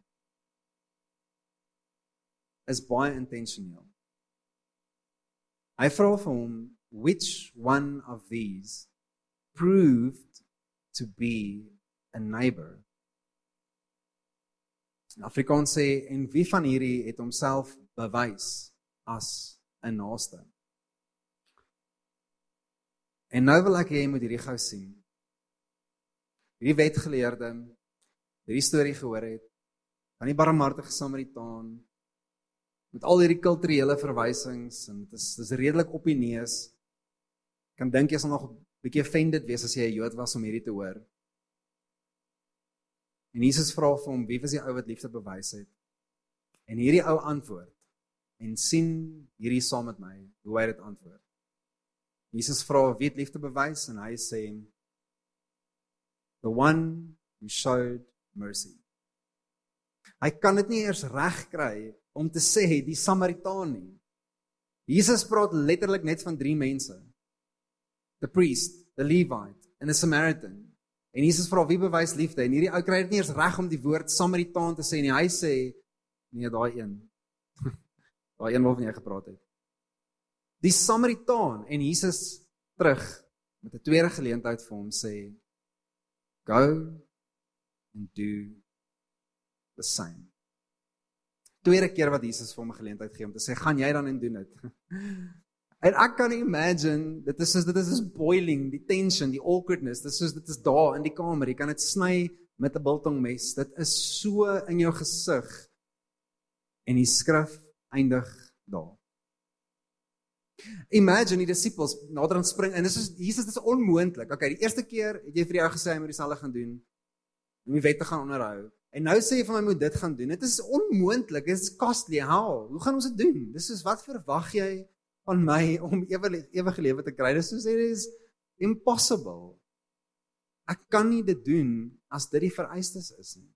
is baie intentioneel. Hy vra vir hom, which one of these proved to be a neighbor. In Afrikaans sê en wie van hierdie het homself bewys as 'n naaste? En nou wil ek hê jy moet hierdie gou sien. Hierdie wetgeleerde hierdie storie gehoor het van die barmhartige Samaritaan met al hierdie kulturele verwysings en dit is dis redelik op die neus. Kan dink jy sal nog bietjie offended wees as jy 'n Jood was om hierdie te hoor. En Jesus vra vir hom, wie was die ou wat liefde bewys het? En hierdie ou antwoord en sien hierdie saam met my hoe hy dit antwoord. Jesus vra wie het liefde bewys en hy sê the one who showed mercy. Hy kan dit nie eers reg kry om te sê die Samaritaan nie. Jesus praat letterlik net van drie mense. The priest, the Levite and the Samaritan. En Jesus vra wie bewys liefde en hierdie ou kry dit nie eens reg om die woord Samaritaan te sê nie. Hy sê nee, daai een. [LAUGHS] daai een waarvan jy gepraat het. Die Samaritaan en Jesus terug met 'n tweede geleentheid vir hom sê go and do the same. Tweede keer wat Jesus vir hom 'n geleentheid gee om te sê gaan jy dan en doen dit. [LAUGHS] En ek kan imagine, dit is soos dit is boiling, die tension, die awkwardness, dit is soos dit is daar in die kamer. Jy kan dit sny met 'n biltongmes. Dit is so in jou gesig. En die skrif eindig daar. Imagine die disippels nader aan spring en dis is Jesus dis onmoontlik. Okay, die eerste keer het jy vir jou gesê hy moet dieselfde gaan doen. Om die wet te gaan onderhou. En nou sê jy vir my moet dit gaan doen. Dit is onmoontlik. Dit is costly. How? Hoe gaan ons dit doen? Dis soos wat verwag jy van my [LAUGHS] om ewige ewige lewe te kry. Dis soos dit is impossible. Ek kan nie dit doen as dit die vereistes is nie.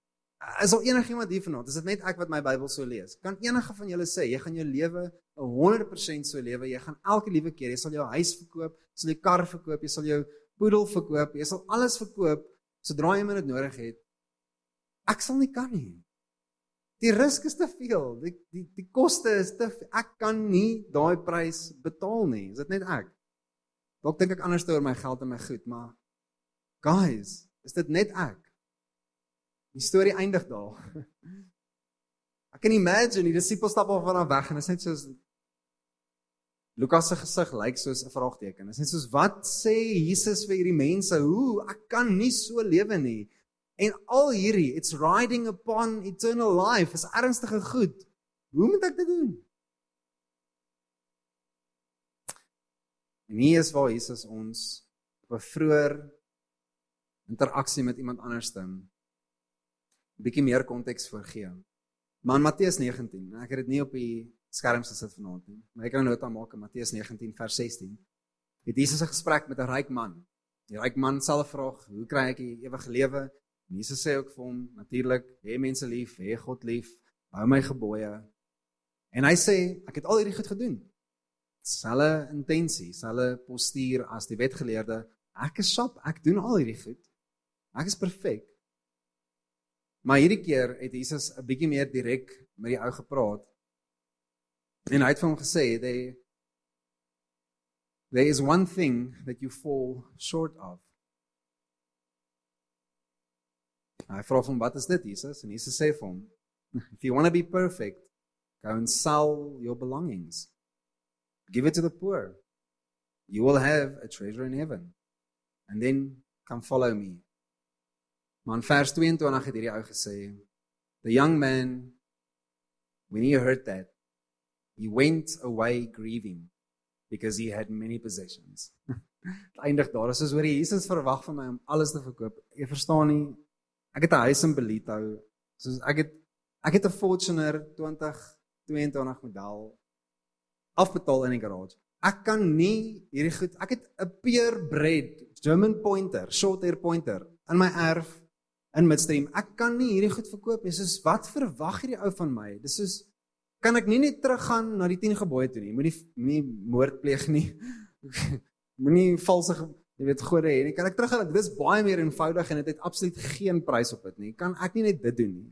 Is al enigiemand hier vanaand, is dit net ek wat my Bybel so lees? Kan enige van julle sê jy gaan jou lewe 100% so lewe? Jy gaan elke liewe keer, jy sal jou huis verkoop, sal jou kar verkoop, jy sal jou poedel verkoop, jy sal alles verkoop sodra jy dit nodig het. Ek sal nie kan nie. Die risk is te veel. Die die die koste is te ek kan nie daai prys betaal nie. Is dit net ek? Dalk dink ek anders oor my geld en my goed, maar guys, is dit net ek? Die storie eindig daar. [LAUGHS] Ek kan imagine die disippels stap af van af weg en dit is net soos Lukas se gesig lyk soos 'n vraagteken. Dit is net soos wat sê Jesus vir hierdie mense? Hoe ek kan nie so lewe nie. En al hierdie it's riding upon eternal life is ernstige goed. Hoe moet ek dit doen? En hier is waar Jesus ons op 'n vroeër interaksie met iemand anders dan 'n bietjie meer konteks voorgee. Maar in Matteus 19, ek het dit nie op die skerm gesit vanaand nie, maar ek kan nota maak in Matteus 19 vers 16. Het Jesus 'n gesprek met 'n ryk man. Die ryk man sal vra, "Hoe kry ek die ewige lewe?" Jesus sê ook vir hom, "Natuurlik, hê mense lief, hê God lief, hou my gebooie." En hy sê, "Ek het al hierdie goed gedoen." Selle intensie, selle postuur as die wetgeleerde. Ek is sap, ek doen al hierdie goed. Ek is perfek. Maar hierdie keer het Jesus 'n bietjie meer direk met die ou gepraat. En hy het vir hom gesê, "They there is one thing that you fall short of." Hy vra hom, "Wat is dit, Jesus?" En Jesus sê vir hom, "If you want to be perfect, go and sell your belongings. Give it to the poor. You will have a treasure in heaven. And then come follow me." Maar in vers 22 het hierdie ou gesê, "The young man when he heard that, he went away grieving because he had many possessions." [LAUGHS] Eindig daar. Is oor Jesus verwag van my om alles te verkoop. Jy verstaan nie. Ek het 'n huis in Belito. Soos ek het ek het 'n Fortuner 2022 model afbetaal in die garage. Ek kan nie hierdie goed. Ek het 'n purebred German pointer, short hair pointer in my erf in midstream. Ek kan nie hierdie goed verkoop nie. Soos wat verwag hierdie ou van my? Dis soos kan ek nie net teruggaan na die 10 gebooie toe nie. Moenie nie moord pleeg nie. [LAUGHS] Moenie valse jy weet gode hê nie. Kan ek teruggaan? Dis baie meer eenvoudig en dit het absoluut geen prys op dit nie. Kan ek nie net dit doen nie?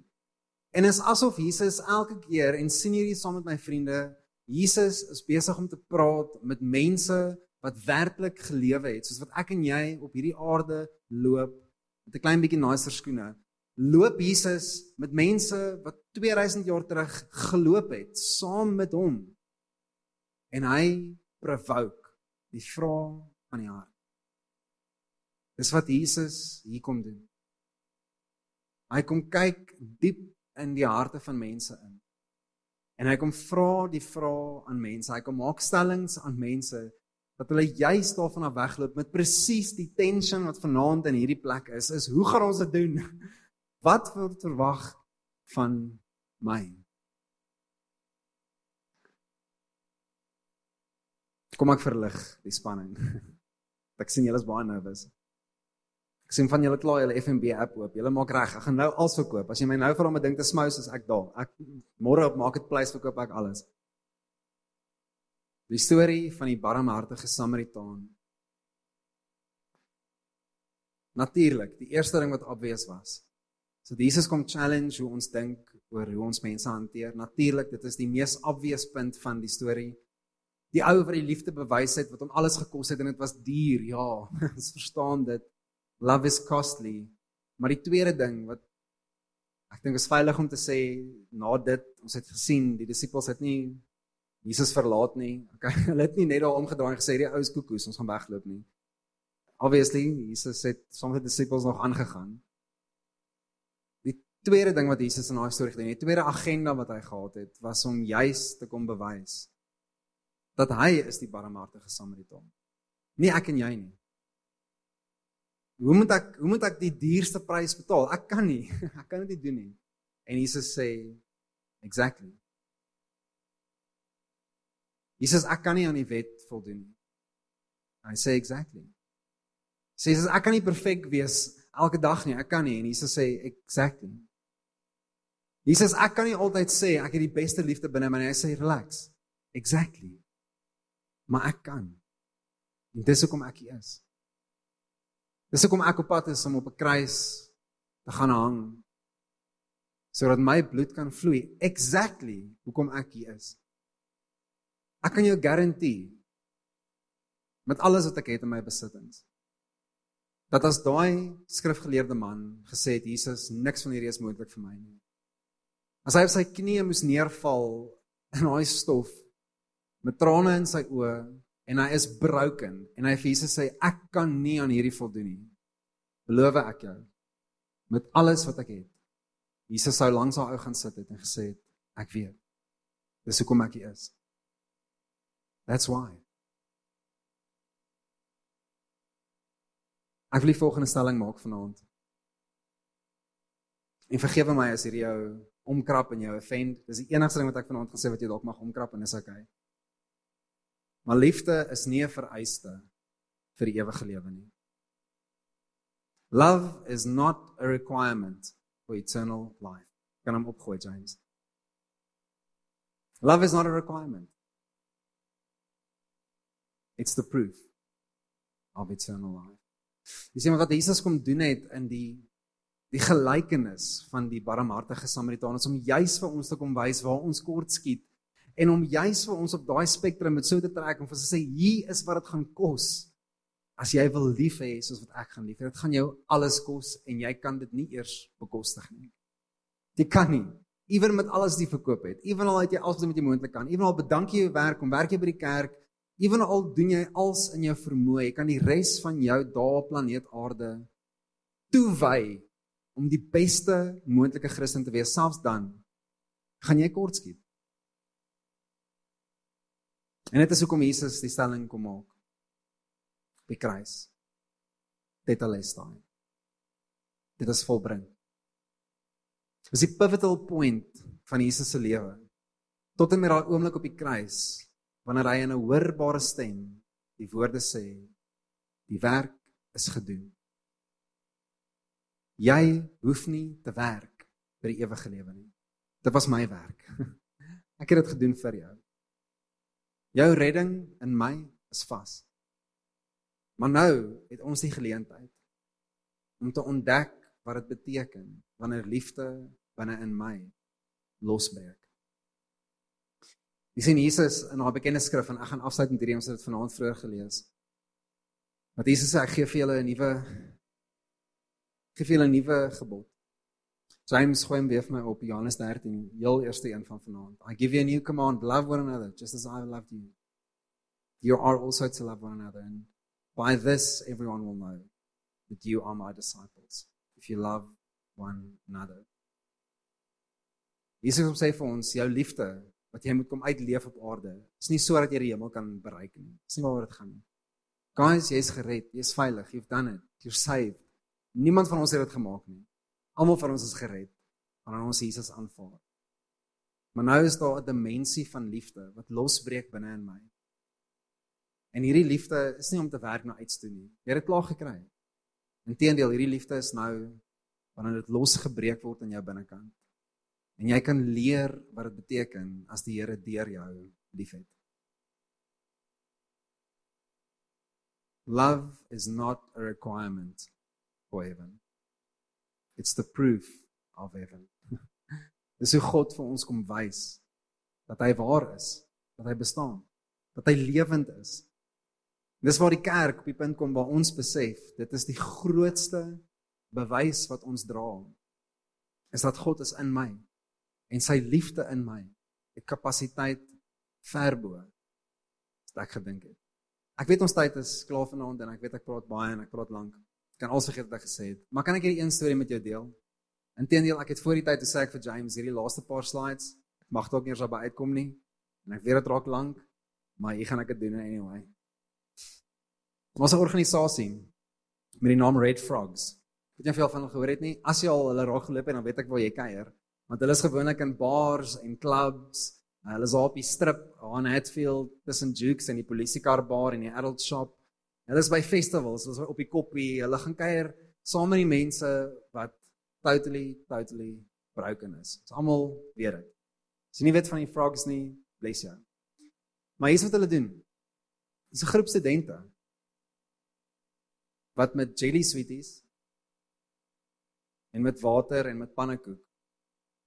En is asof Jesus elke keer en sien hierdie saam met my vriende, Jesus is besig om te praat met mense wat werklik gelewe het, soos wat ek en jy op hierdie aarde loop met 'n klein bietjie nicer skoene, loop Jesus met mense wat 2000 jaar terug geloop het saam met hom. En hy provoke die vraag van die hart. Dis wat Jesus hier kom doen. Hy kom kyk diep in die harte van mense in. En hy kom vra die vrae aan mense. Hy kom maak stellings aan mense dat hulle juist daarvan af wegloop met presies die tension wat vanaand in hierdie plek is, is hoe gaan ons dit doen? [LAUGHS] Wat word verwag van my? Kom ek verlig die spanning. [LAUGHS] Ek sien julle is baie nervus. Ek sien van julle klaar julle FNB app oop. Julle maak reg. Ek gaan nou alles verkoop. As jy my nou vra om 'n ding te smous, is ek daar. Ek môre op Marketplace verkoop ek alles. Die storie van die barmhartige Samaritaan. Natuurlik, die eerste ding wat obvious was. So Jesus kom challenge hoe ons dink oor hoe ons mense hanteer. Natuurlik, dit is die mees obvious punt van die storie. Die ou wat die liefde bewys het wat hom alles gekos het en dit was duur. Ja, [LAUGHS] ons verstaan dit. Love is costly. Maar die tweede ding wat ek dink is veilig om te sê na dit, ons het gesien, die disippels het nie Jesus verlaat nie. Okay, [LAUGHS] hulle het nie net daar omgedraai en gesê die ou is koekoes, ons gaan wegloop nie. Obviously, Jesus het met die disippels nog aangegaan. Die tweede ding wat Jesus in daai storie gedoen het, die tweede agenda wat hy gehad het, was om juis te kom bewys dat hy is die barmhartige Samaritaan. Nie ek en jy nie. Hoe moet ek hoe moet ek die duurste prys betaal? Ek kan nie. [LAUGHS] Ek kan dit nie doen nie. En Jesus sê exactly. Jesus ek kan nie aan die wet voldoen nie. Hy sê exactly. Sê Jesus ek kan nie perfek wees elke dag nie. Ek kan nie en Jesus sê exactly. Jesus ek kan nie altyd sê ek het die beste liefde binne my nie. Hy sê relax. Exactly. Maar ek kan. En dis hoekom ek hier is. Dis hoekom ek op pad is om op 'n kruis te gaan hang sodat my bloed kan vloei. Exactly hoekom ek hier is. Ek kan jou garandeer. met alles wat ek het in my besittings. Dat as daai skrifgeleerde man gesê het Jesus, niks van hierdie is moontlik vir my nie. As hy op sy knieë moes neerval in daai stof met trane in sy oë en hy is broken en hy vir Jesus sê ek kan nie aan hierdie voldoen nie. Beloof ek jou met alles wat ek het. Jesus sou langs haar ou gaan sit het en gesê het ek weet. Dis hoekom ek hier is. That's why. Ek wil die volgende stelling maak vanaand. En vergewe my as hierdie jou omkrap en jou offend. Dis die enigste ding wat ek vanaand gesê wat jy dalk mag omkrap en dis okay. Maar liefde is nie 'n vereiste vir die ewige lewe nie. Love is not a requirement for eternal life. Kan hom opgooi James. Love is not a requirement. It's the proof of eternal life. Jy sien wat Jesus kom doen het in die die gelykenis van die barmhartige Samaritaan om juis vir ons te kom wys waar ons kort skiet en om juis vir ons op daai spektrum met so te trek om vir sê hier is wat dit gaan kos as jy wil lief hê soos wat ek gaan lief hê. Dit gaan jou alles kos en jy kan dit nie eers bekostig nie. Jy kan nie. Ewen met alles wat jy verkoop het. Ewen al het jy alles wat jy moontlik kan. Ewen al bedank jy jou werk om werk jy by die kerk. Ewen al doen jy als in jou vermoë, jy kan die res van jou dae op planeet Aarde toewy om die beste moontlike Christen te wees, selfs dan gaan jy kortskiet. En dit is hoekom Jesus die stelling kom maak. By kruis. Dit alles staan. Dit is volbring. Dis die pivotal point van Jesus se lewe. Tot en met daai oomblik op die kruis wanneer hy in 'n hoorbare stem die woorde sê die werk is gedoen. Jy hoef nie te werk vir die ewige lewe nie. Dit was my werk. [LAUGHS] Ek het dit gedoen vir jou. Jou redding in my is vas. Maar nou het ons die geleentheid om te ontdek wat dit beteken wanneer liefde binne in my losbreek. Jy sien Jesus in haar bekende skrif en ek gaan afsluit met hierdie ons het dit vanaand vroeër gelees. Wat Jesus sê ek gee vir julle 'n nuwe gee vir julle 'n nuwe gebod. James gooi hom weer vir my op Johannes 13, heel eerste een van vanaand. I give you a new command, love one another just as I loved you. You are also to love one another and by this everyone will know that you are my disciples if you love one another. Jesus sê vir ons jou liefde wat jy moet kom uitleef op aarde. Is nie sodat jy die hemel kan bereik nie. Dis nie waaroor dit gaan nie. Guys, jy's gered, jy's veilig, you've done it. You're saved. Niemand van ons het dit gemaak nie. Almal van ons is gered wanneer ons Jesus aanvaar. Maar nou is daar 'n dimensie van liefde wat losbreek binne in my. En hierdie liefde is nie om te werk na iets toe nie. Jy het dit klaar gekry. Inteendeel, hierdie liefde is nou wanneer dit losgebreek word in jou binnekant. En jy kan leer wat dit beteken as die Here deur jou liefhet. Love is not a requirement for heaven. It's the proof of heaven. [LAUGHS] Dis hoe God vir ons kom wys dat hy waar is, dat hy bestaan, dat hy lewend is. Dis waar die kerk op die punt kom waar ons besef, dit is die grootste bewys wat ons dra. Is dat God is in my en sy liefde in my het kapasiteit verbo wat ek gedink het. Ek weet ons tyd is klaar vanaand en ek weet ek praat baie en ek praat lank. Ek kan alse vergeet wat ek gesê het. Maar kan ek hierdie een storie met jou deel? Inteendeel, ek het voor die tyd gesê ek vir James hierdie laaste paar slides. Ek mag dalk nie eers daarby uitkom nie. En ek weet dit raak lank, maar hier gaan ek dit doen anyway. Ons 'n organisasie met die naam Red Frogs. Het jy veel van hulle gehoor het nie? As jy al hulle raak geloop het, dan weet ek waar jy kuier want hulle is gewoonlik in bars en clubs. Hulle is op die strip aan Hatfield tussen Jukes en die polisiekar bar en die adult shop. Hulle is by festivals, hulle is op die koppie, hulle gaan kuier saam met die mense wat totally totally broken is. Ons almal weet dit. As jy nie weet van die frogs nie, bless jou. Maar hier's wat hulle doen. Dis 'n groep studente wat met jelly sweeties en met water en met pannekoek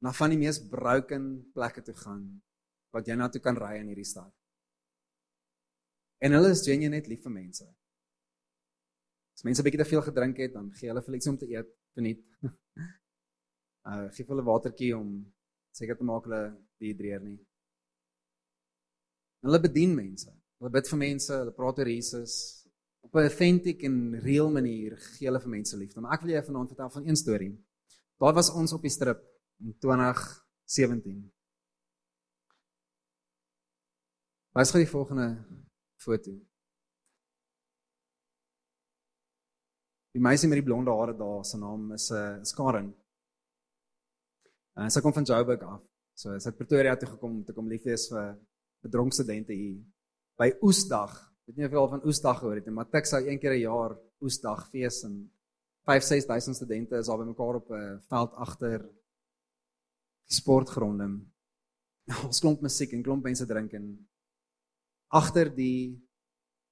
na van die mees broken plekke toe gaan wat jy na toe kan ry in hierdie stad. En hulle is genuine net lief vir mense. As mense 'n bietjie te veel gedrink het, dan gee hulle vir iets om te eet, verniet. [LAUGHS] uh gee hulle watertjie om seker te maak hulle dehydreer nie. Hulle bedien mense. Hulle bid vir mense, hulle praat oor Jesus op 'n authentic en real manier gee hulle vir mense liefde. Maar ek wil jou vanaand vertel van een storie. Daar was ons op die strip in 2017. Wat is gou die volgende foto? Die meisie met die blonde hare daar, sy naam is 'n uh, eh, Karen. En sy kom van Joburg af. So sy het Pretoria toe gekom om te kom liefwees vir bedronk studente hier by Oesdag. Weet nie of jy al van Oesdag gehoor het nie, maar Tik sou een keer 'n jaar Oesdag fees en 5-6000 studente is daar bymekaar op 'n veld agter die sportgronde. [LAUGHS] Ons klomp musiek en klomp mense drink en agter die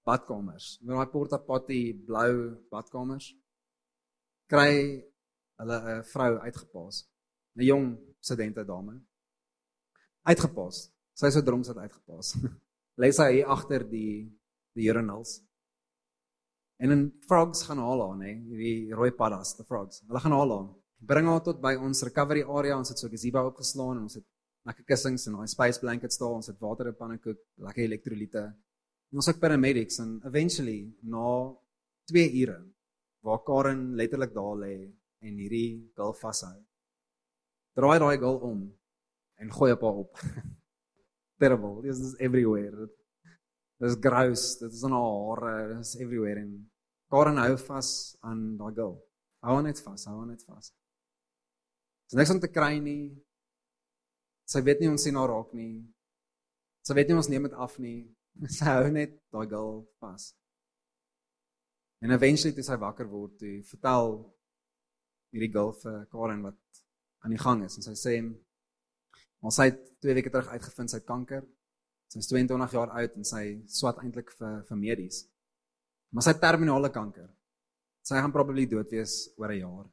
badkamers. Met daai porta potty blou badkamers kry hulle 'n vrou uitgepaas. 'n Jong studente dame. Uitgepaas. Sy is so dronk sy het uitgepaas. Lê [LAUGHS] sy hier agter die die urinals. En dan frogs gaan haal haar, nê, hierdie rooi paddas, the frogs. Hulle gaan haal haar. Bring haar tot by ons recovery area. Ons het so 'n gazebo opgeslaan en ons het lekker kussings en daai space blankets daar. Ons het water en pannekoek, lekker elektrolyte. En ons het paramedics en eventually na 2 ure waar Karen letterlik daar lê en hierdie girl vashou. Draai daai girl om en gooi op haar op. [LAUGHS] Terrible. This is everywhere. Dis gross. Dit is aan haar hare. Dit is everywhere en Karen hou vas aan daai girl. Hou net vas, hou net vas. Dis niks om te kry nie. Sy weet nie ons sien haar raak nie. Sy weet nie ons neem dit af nie. Sy hou net daai girl vas. En eventually toe sy wakker word, toe vertel hierdie girl vir Karen wat aan die gang is en sy sê maar sy het 2 weke terug uitgevind sy het kanker. Sy is 22 jaar oud en sy swat eintlik vir vir medies. Maar sy het terminale kanker. Sy gaan probably dood wees oor 'n jaar.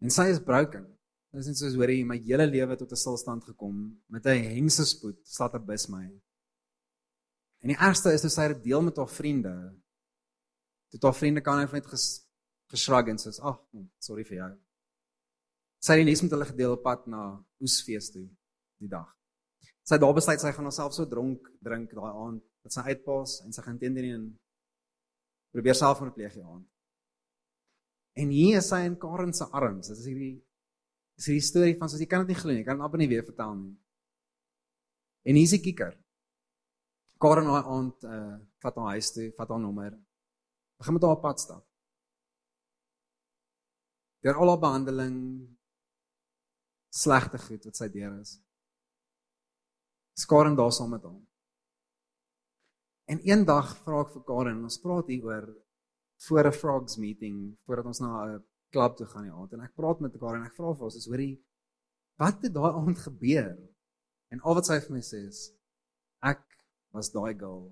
En sy is broken. Dit is net soos hoorie my hele lewe tot 'n stilstand gekom met 'n hengse spoed, slaat 'n bus my. En die ergste is toe sy dit deel met haar vriende. Toe haar vriende kan net ges, geshrug en sê, "Ag, oh, sorry vir jou." Sy het net met hulle gedeel op pad na oesfees toe die dag. Sy het daar besluit sy gaan haarself so dronk drink daai aand dat sy uitpaas en sy gaan teen teen en probeer selfverpleeg hier aan. En hier is sy in Karen se arms. Dit is hierdie is hierdie storie van soos jy kan dit nie glo nie. Ek kan dit amper nie weer vertel nie. En hier is die kikker. Karen daai aand uh vat haar huis toe, vat haar nommer. Begin met haar pad stap. Deur al haar behandeling slegte goed wat sy deur is. Karen daar saam met hom. En eendag vra ek vir Karen, ons praat hier oor voor 'n frogs meeting, voordat ons na 'n klub toe gaan die aand en ek praat met Karen en ek vra vir haar, "Is hoorie, wat het daai aand gebeur?" En al wat sy vir my sê is, "Ek was daai girl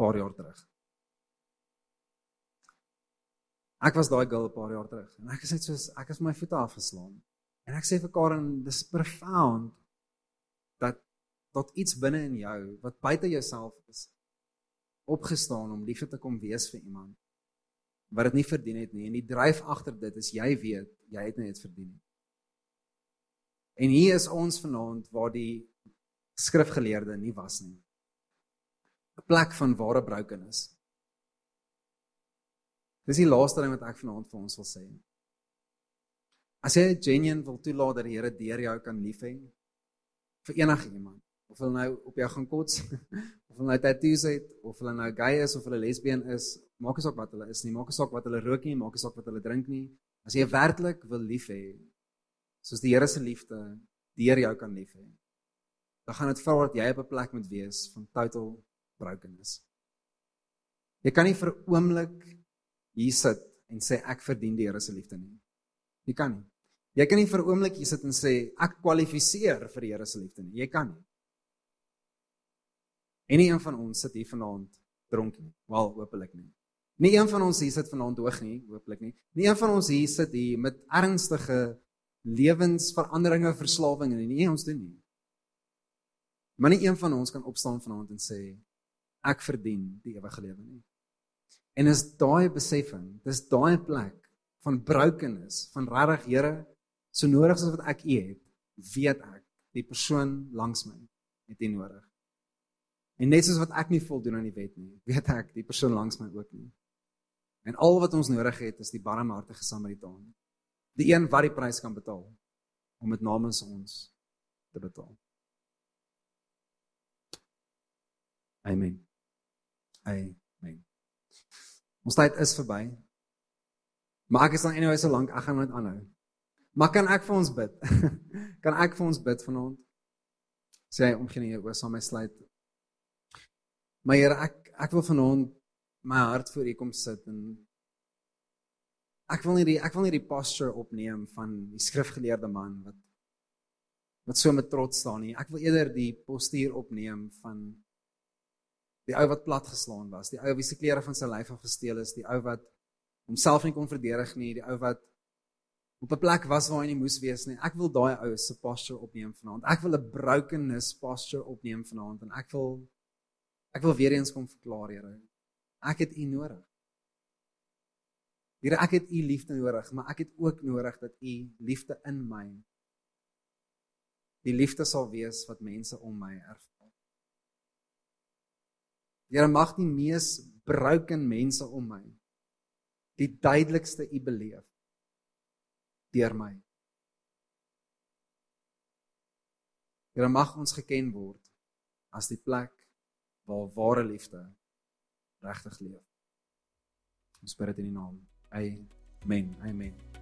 paar jaar terug. Ek was daai girl 'n paar jaar terug en ek is net soos ek het my voete afgeslaan. En ek sê vir Karen dis profound dat tot iets binne in jou wat buite jouself is opgestaan om liefde te kom wees vir iemand wat dit nie verdien het nie en die dryf agter dit is jy weet jy het net verdien. En hier is ons vanaand waar die skrifgeleerde nie was nie. 'n Plek van ware brokenis. Dis die laaste ding wat ek vanaand vir ons wil sê. As jy genuine wil toelaat dat die Here deur jou kan lief hê vir enige iemand, of hulle nou op jou gaan kots, [LAUGHS] of hulle nou tattoos het, of hulle nou gay is of hulle lesbien is, maak nie saak wat hulle is nie, maak nie saak wat hulle rook nie, maak nie saak wat hulle drink nie. As jy werklik wil lief hê, soos die Here se liefde deur jou kan lief hê, dan gaan dit vra dat jy op 'n plek moet wees van total brokenness. Jy kan nie vir 'n oomblik hier sit en sê ek verdien die Here se liefde nie. Jy kan nie. Jy kan nie vir 'n oomblik hier sit en sê ek kwalifiseer vir die Here se liefde nie. Jy kan nie. En nie een van ons sit hier vanaand dronk nie. Wel, hopelik nie. Nie een van ons hier sit vanaand hoog nie, hopelik nie. Nie een van ons hier sit hier met ernstige lewensveranderinge, verslawings nie. Nie ons doen nie. Maar nie een van ons kan opstaan vanaand en sê ek verdien die ewige lewe nie. En is daai besefing, dis daai plek van brokenis, van regtig Here, so nodig as wat ek U het, weet ek die persoon langs my het U nodig. En net soos wat ek nie voldoen aan die wet nie, weet ek die persoon langs my ook nie. En al wat ons nodig het is die barmhartige Samaritaan. Die een wat die prys kan betaal om dit namens ons te betaal. Amen. Amen. Ons tyd is verby. Maar ek is dan anyway so lank, ek gaan net aanhou. Maar kan ek vir ons bid? [LAUGHS] kan ek vir ons bid vanaand? Sê hy omgee nie oor saam my sluit. Maar Here, ek ek wil vanaand my hart voor U kom sit en ek wil nie die ek wil nie die posture opneem van die skrifgeleerde man wat wat so met trots staan nie. Ek wil eerder die postuur opneem van die ou wat plat geslaan was, die ou wie se klere van sy lyf af gesteel is, die ou wat homself nie kon verdedig nie, die ou wat op 'n plek was waar hy nie moes wees nie. Ek wil daai ou se posture opneem vanaand. Ek wil 'n brokenness posture opneem vanaand en ek wil ek wil weer eens kom verklaar, Here. Ek het U nodig. Here, ek het U liefde nodig, maar ek het ook nodig dat U liefde in my die liefde sal wees wat mense om my ervaar. Here, mag die mees broken mense om my die duidelikste U beleef deur my. Here, mag ons geken word as die plek waar ware liefde regtig leef. Ons bid dit in die naam. Amen. Amen.